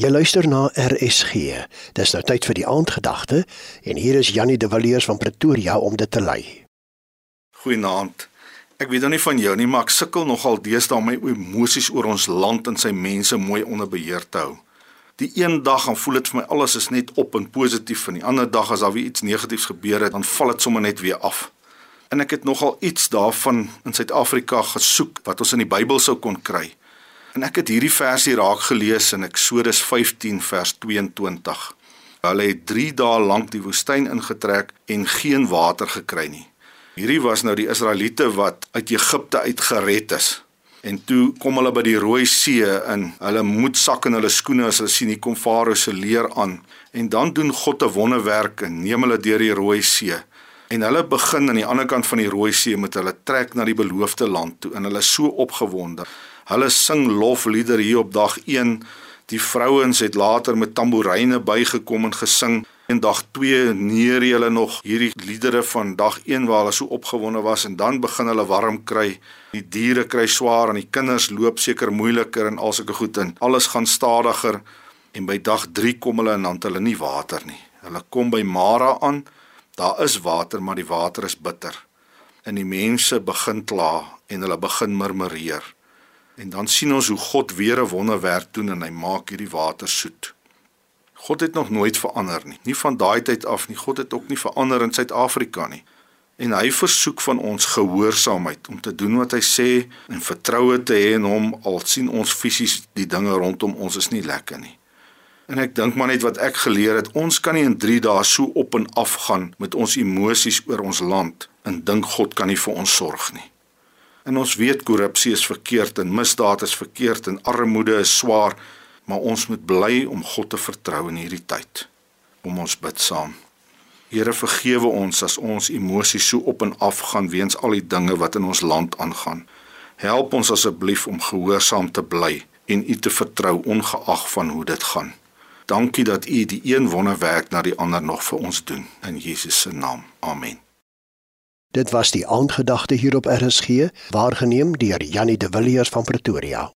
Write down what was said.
Jy luister na RSG. Dis nou tyd vir die aandgedagte en hier is Jannie de Villiers van Pretoria om dit te lei. Goeienaand. Ek weet nou nie van jou nie, maar ek sukkel nogal deesdae om my emosies oor ons land en sy mense mooi onder beheer te hou. Die een dag dan voel dit vir my alles is net op en positief en die ander dag as daar weer iets negatiefs gebeur het, dan val dit sommer net weer af. En ek het nogal iets daarvan in Suid-Afrika gesoek wat ons in die Bybel sou kon kry. En ek het hierdie versie raak gelees in Eksodus 15 vers 22. Hulle het 3 dae lank die woestyn ingetrek en geen water gekry nie. Hierdie was nou die Israeliete wat uit Egipte uit gered is. En toe kom hulle by die Rooi See in. Hulle moet sak in hulle skoene as hulle sien hier kom Farao se leer aan. En dan doen God 'n wonderwerk en neem hulle deur die Rooi See. En hulle begin aan die ander kant van die Rooi See met hulle trek na die beloofde land toe en hulle is so opgewonde. Hulle sing lofliedere hier op dag 1. Die vrouens het later met tamboeryne bygekom en gesing. En dag 2 neer hulle nog hierdie liedere van dag 1 waar hulle so opgewonde was en dan begin hulle warm kry. Die diere kry swaar en die kinders loop seker moeiliker en al sulke goed in. Alles gaan stadiger en by dag 3 kom hulle en dan het hulle nie water nie. Hulle kom by Mara aan. Daar is water, maar die water is bitter. En die mense begin kla en hulle begin murmureer. En dan sien ons hoe God weer 'n wonderwerk doen en hy maak hierdie water soet. God het nog nooit verander nie. Nie van daai tyd af nie. God het ook nie verander in Suid-Afrika nie. En hy versoek van ons gehoorsaamheid om te doen wat hy sê en vertroue te hê in hom al sien ons fisies die dinge rondom ons is nie lekker nie. En ek dink maar net wat ek geleer het, ons kan nie in 3 dae so op en af gaan met ons emosies oor ons land en dink God kan nie vir ons sorg nie. En ons weet korrupsie is verkeerd en misdaad is verkeerd en armoede is swaar, maar ons moet bly om God te vertrou in hierdie tyd. Om ons bid saam. Here vergewe ons as ons emosies so op en af gaan weens al die dinge wat in ons land aangaan. Help ons asseblief om gehoorsaam te bly en U te vertrou ongeag van hoe dit gaan. Dankie dat U die een wonderwerk na die ander nog vir ons doen in Jesus se naam. Amen. Dit was die aandgedagte hier op RSG, waargeneem deur Jannie de Villiers van Pretoria.